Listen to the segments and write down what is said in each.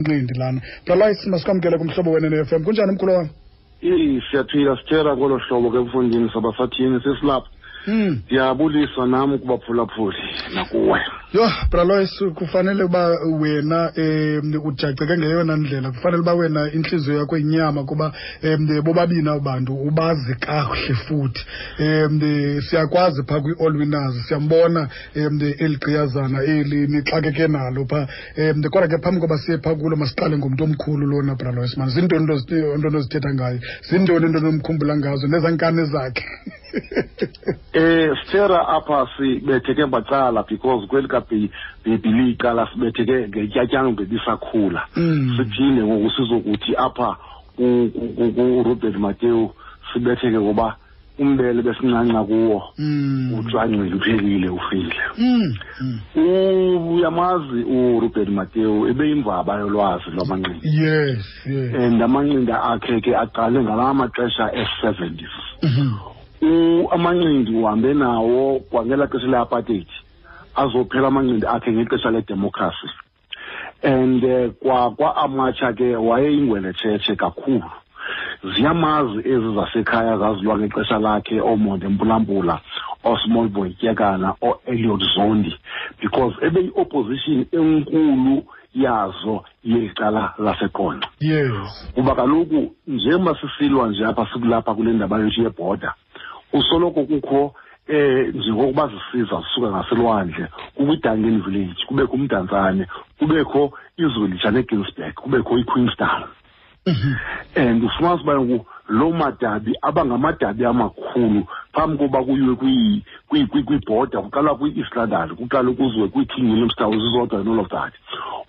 nqindi lana braloyce masikwamkele kumhlobo wenenefm kunjani umkhulu wam siyaphila sithera kolo hlobo ke mfundini sabasathini sesilapha hmm. ndiyabulisa mm. nam kubaphulaphuli nakuwe yho bralois kufanele uba wena um ujaceke ngeyona ndlela kufanele uba wena intliziyo yakho inyama kuba um bobabini abo bantu ubazi kakuhle futhi um siyakwazi phaa kwi-all winners siyambona um eli gqiyazana eli nixakeke nalo phaa um kodwa ke phambi koba siye phaa kulo masiqale ngumntu omkhulu lona bralo esimane zintoni into nozithetha ngayo zintoni into nomkhumbula ngazo nezankani zakhe eh sithera apha sibetheke bacala because kweli kabhibhili iqala sibetheke ngetyatyana ngebisakhula mm. siphinde ngoku sizokuthi apha uruben mateo sibetheke ngoba umbele besincanca kuwo mm. ucwangcile uphelile ufile mm. mm. uyamazi uruben mateo ebeyimvaba yolwazi lwamanqindi yes, yes. and amanqindi akhe ke aqale ngala maxesha e-seventies mm -hmm. amanqindi uhambe nawo kwangela xesha le-apartheid azophela amanqindi akhe ngexesha ledemokhrasi and eh, kwa kwa-amatsha ke wayeyingweletshetshe kakhulu ziyamazi ezi zasekhaya zazilwa ngexesha lakhe oomonde mpulampula osmall boy tyekana o-eliot zondi because ebeyi-opposition enkulu yazo yeli cala laseqonca yes kuba kaloku njengoba sisilwa nje apha sikulapha kule ndaba yethu yebhoda kusoloko kukho eh njengokuba zisiza zisuka ngaselwandle kukwidangeni village kubekho umdantsane kubekho izwelitsha neginsburg kubekho iqueenstown mhm. and ufumanisa uba ngoku loo madabi aba ngamadabi amakhulu phambi koba kuyiwe kwiibhoda kuqala kwi-east london kuqala kuziwe kwi-king williamstown zizodwa and all of that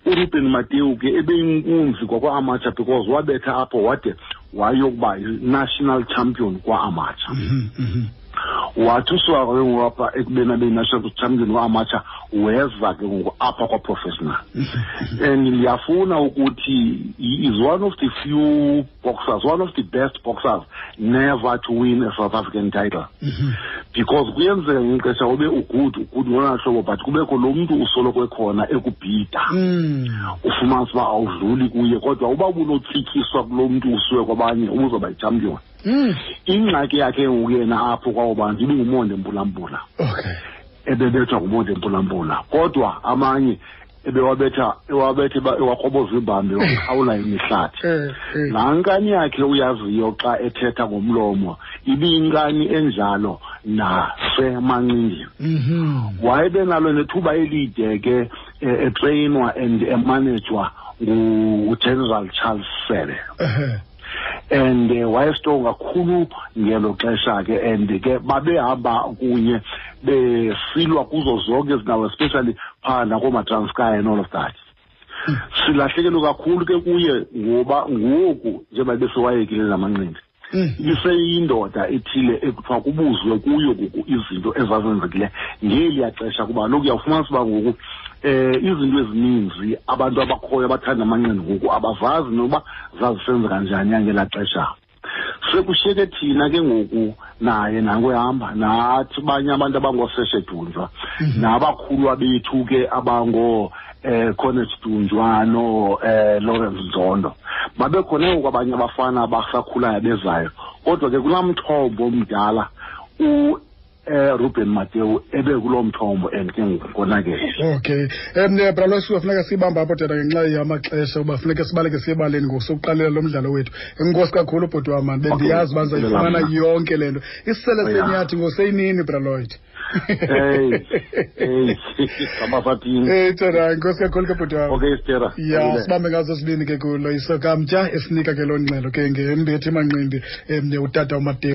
uruben mateu ke ebeyinkunzi kwakwa-amatsha because wabetha apho wade wayokuba yi-national champion kwa-amatsha mm -hmm, mm -hmm. wathi uswaka ke ngoku apha ekubeni abeyinasha kuthamkeni waamatsha weza ke ngoku apha kwaprofessional and ndiyafuna ukuthi is one of the few boxers, one of the best boxers, never to win a South African title. Mm -hmm. Because kuyenzeka ngexesha ube ugood ugood ngolona hlobo but kubekho lo mntu usoloko ekhona ekubhida mm. ufumanisa uba awudluli kuye kodwa uba ubunotyikiswa kulo mntu usuke kwabanye ubuzoba yichampion mm. ingxaki yakhe ngoku yena apho kwawo bantu ibingumonde mbulambula okay ebebethwa ngumonde mbulambula kodwa amanye ebewabetha ewabetha ewakroboza iibhambi wakhawula imihlathi eh, eh. laa nkani yakhe uyaziyo xa ethetha ngomlomo ibiyinkani enjalo nasemanqingeni mhm. wayebe nalo nethuba elide ke e, etreyinwa and emanejwa ngugeneral charles sele and uh, wayestrong kakhulu ngelo xesha ke and ke babehamba kunye besilwa kuzo zonke izindawo especially phaa nakoomatranskaya and all of that hmm. silahlekelwe kakhulu ke kuye ngoba ngoku njengoba besewayekile namanqindi hmm. iseyindoda ethile ekuthiwa kubuzwe kuyo ngoku izinto ezazenzekile ngeliya xesha kuba kaloku uyawufumanisa uba ngoku um izinto ezininzi abantu abakhoyo abathanda amanqindi ngoku abazazi noba zazisenza kanjani yangelaa xesha sekushiyeke thina ke ngoku naye nanko ehamba nathi abanye abantu abangooseshe dunjwa mhm. nabakhulwa bethu ke abangoo eh khona sidunjwano eh Lawrence Nzondo babe khona kwabanye abafana abasakhulayo bezayo kodwa ke kulamthombo omdala u eruben matewu ebe kuloo mthombo and ke ngokonakele okay um eh, bralwasuka funeka siyibambe apho tata ngenxa yamaxesha uba funeka sibaleke siyebaleni ngokusokuqalela lo mdlalo wethu inkosi kakhulu ubhuti wam mani bendiyazi uba ndizayifumana yonke le nto isisele oh, senyathi ngoseyinini braloyd eyi tata inkosi kakhulu ke bhuti wam okay stera ya sibambe ngazo sibini ke kulo isokamtya esinika ke loo ngxelo ke ngembethi emanqindi um utata umatewu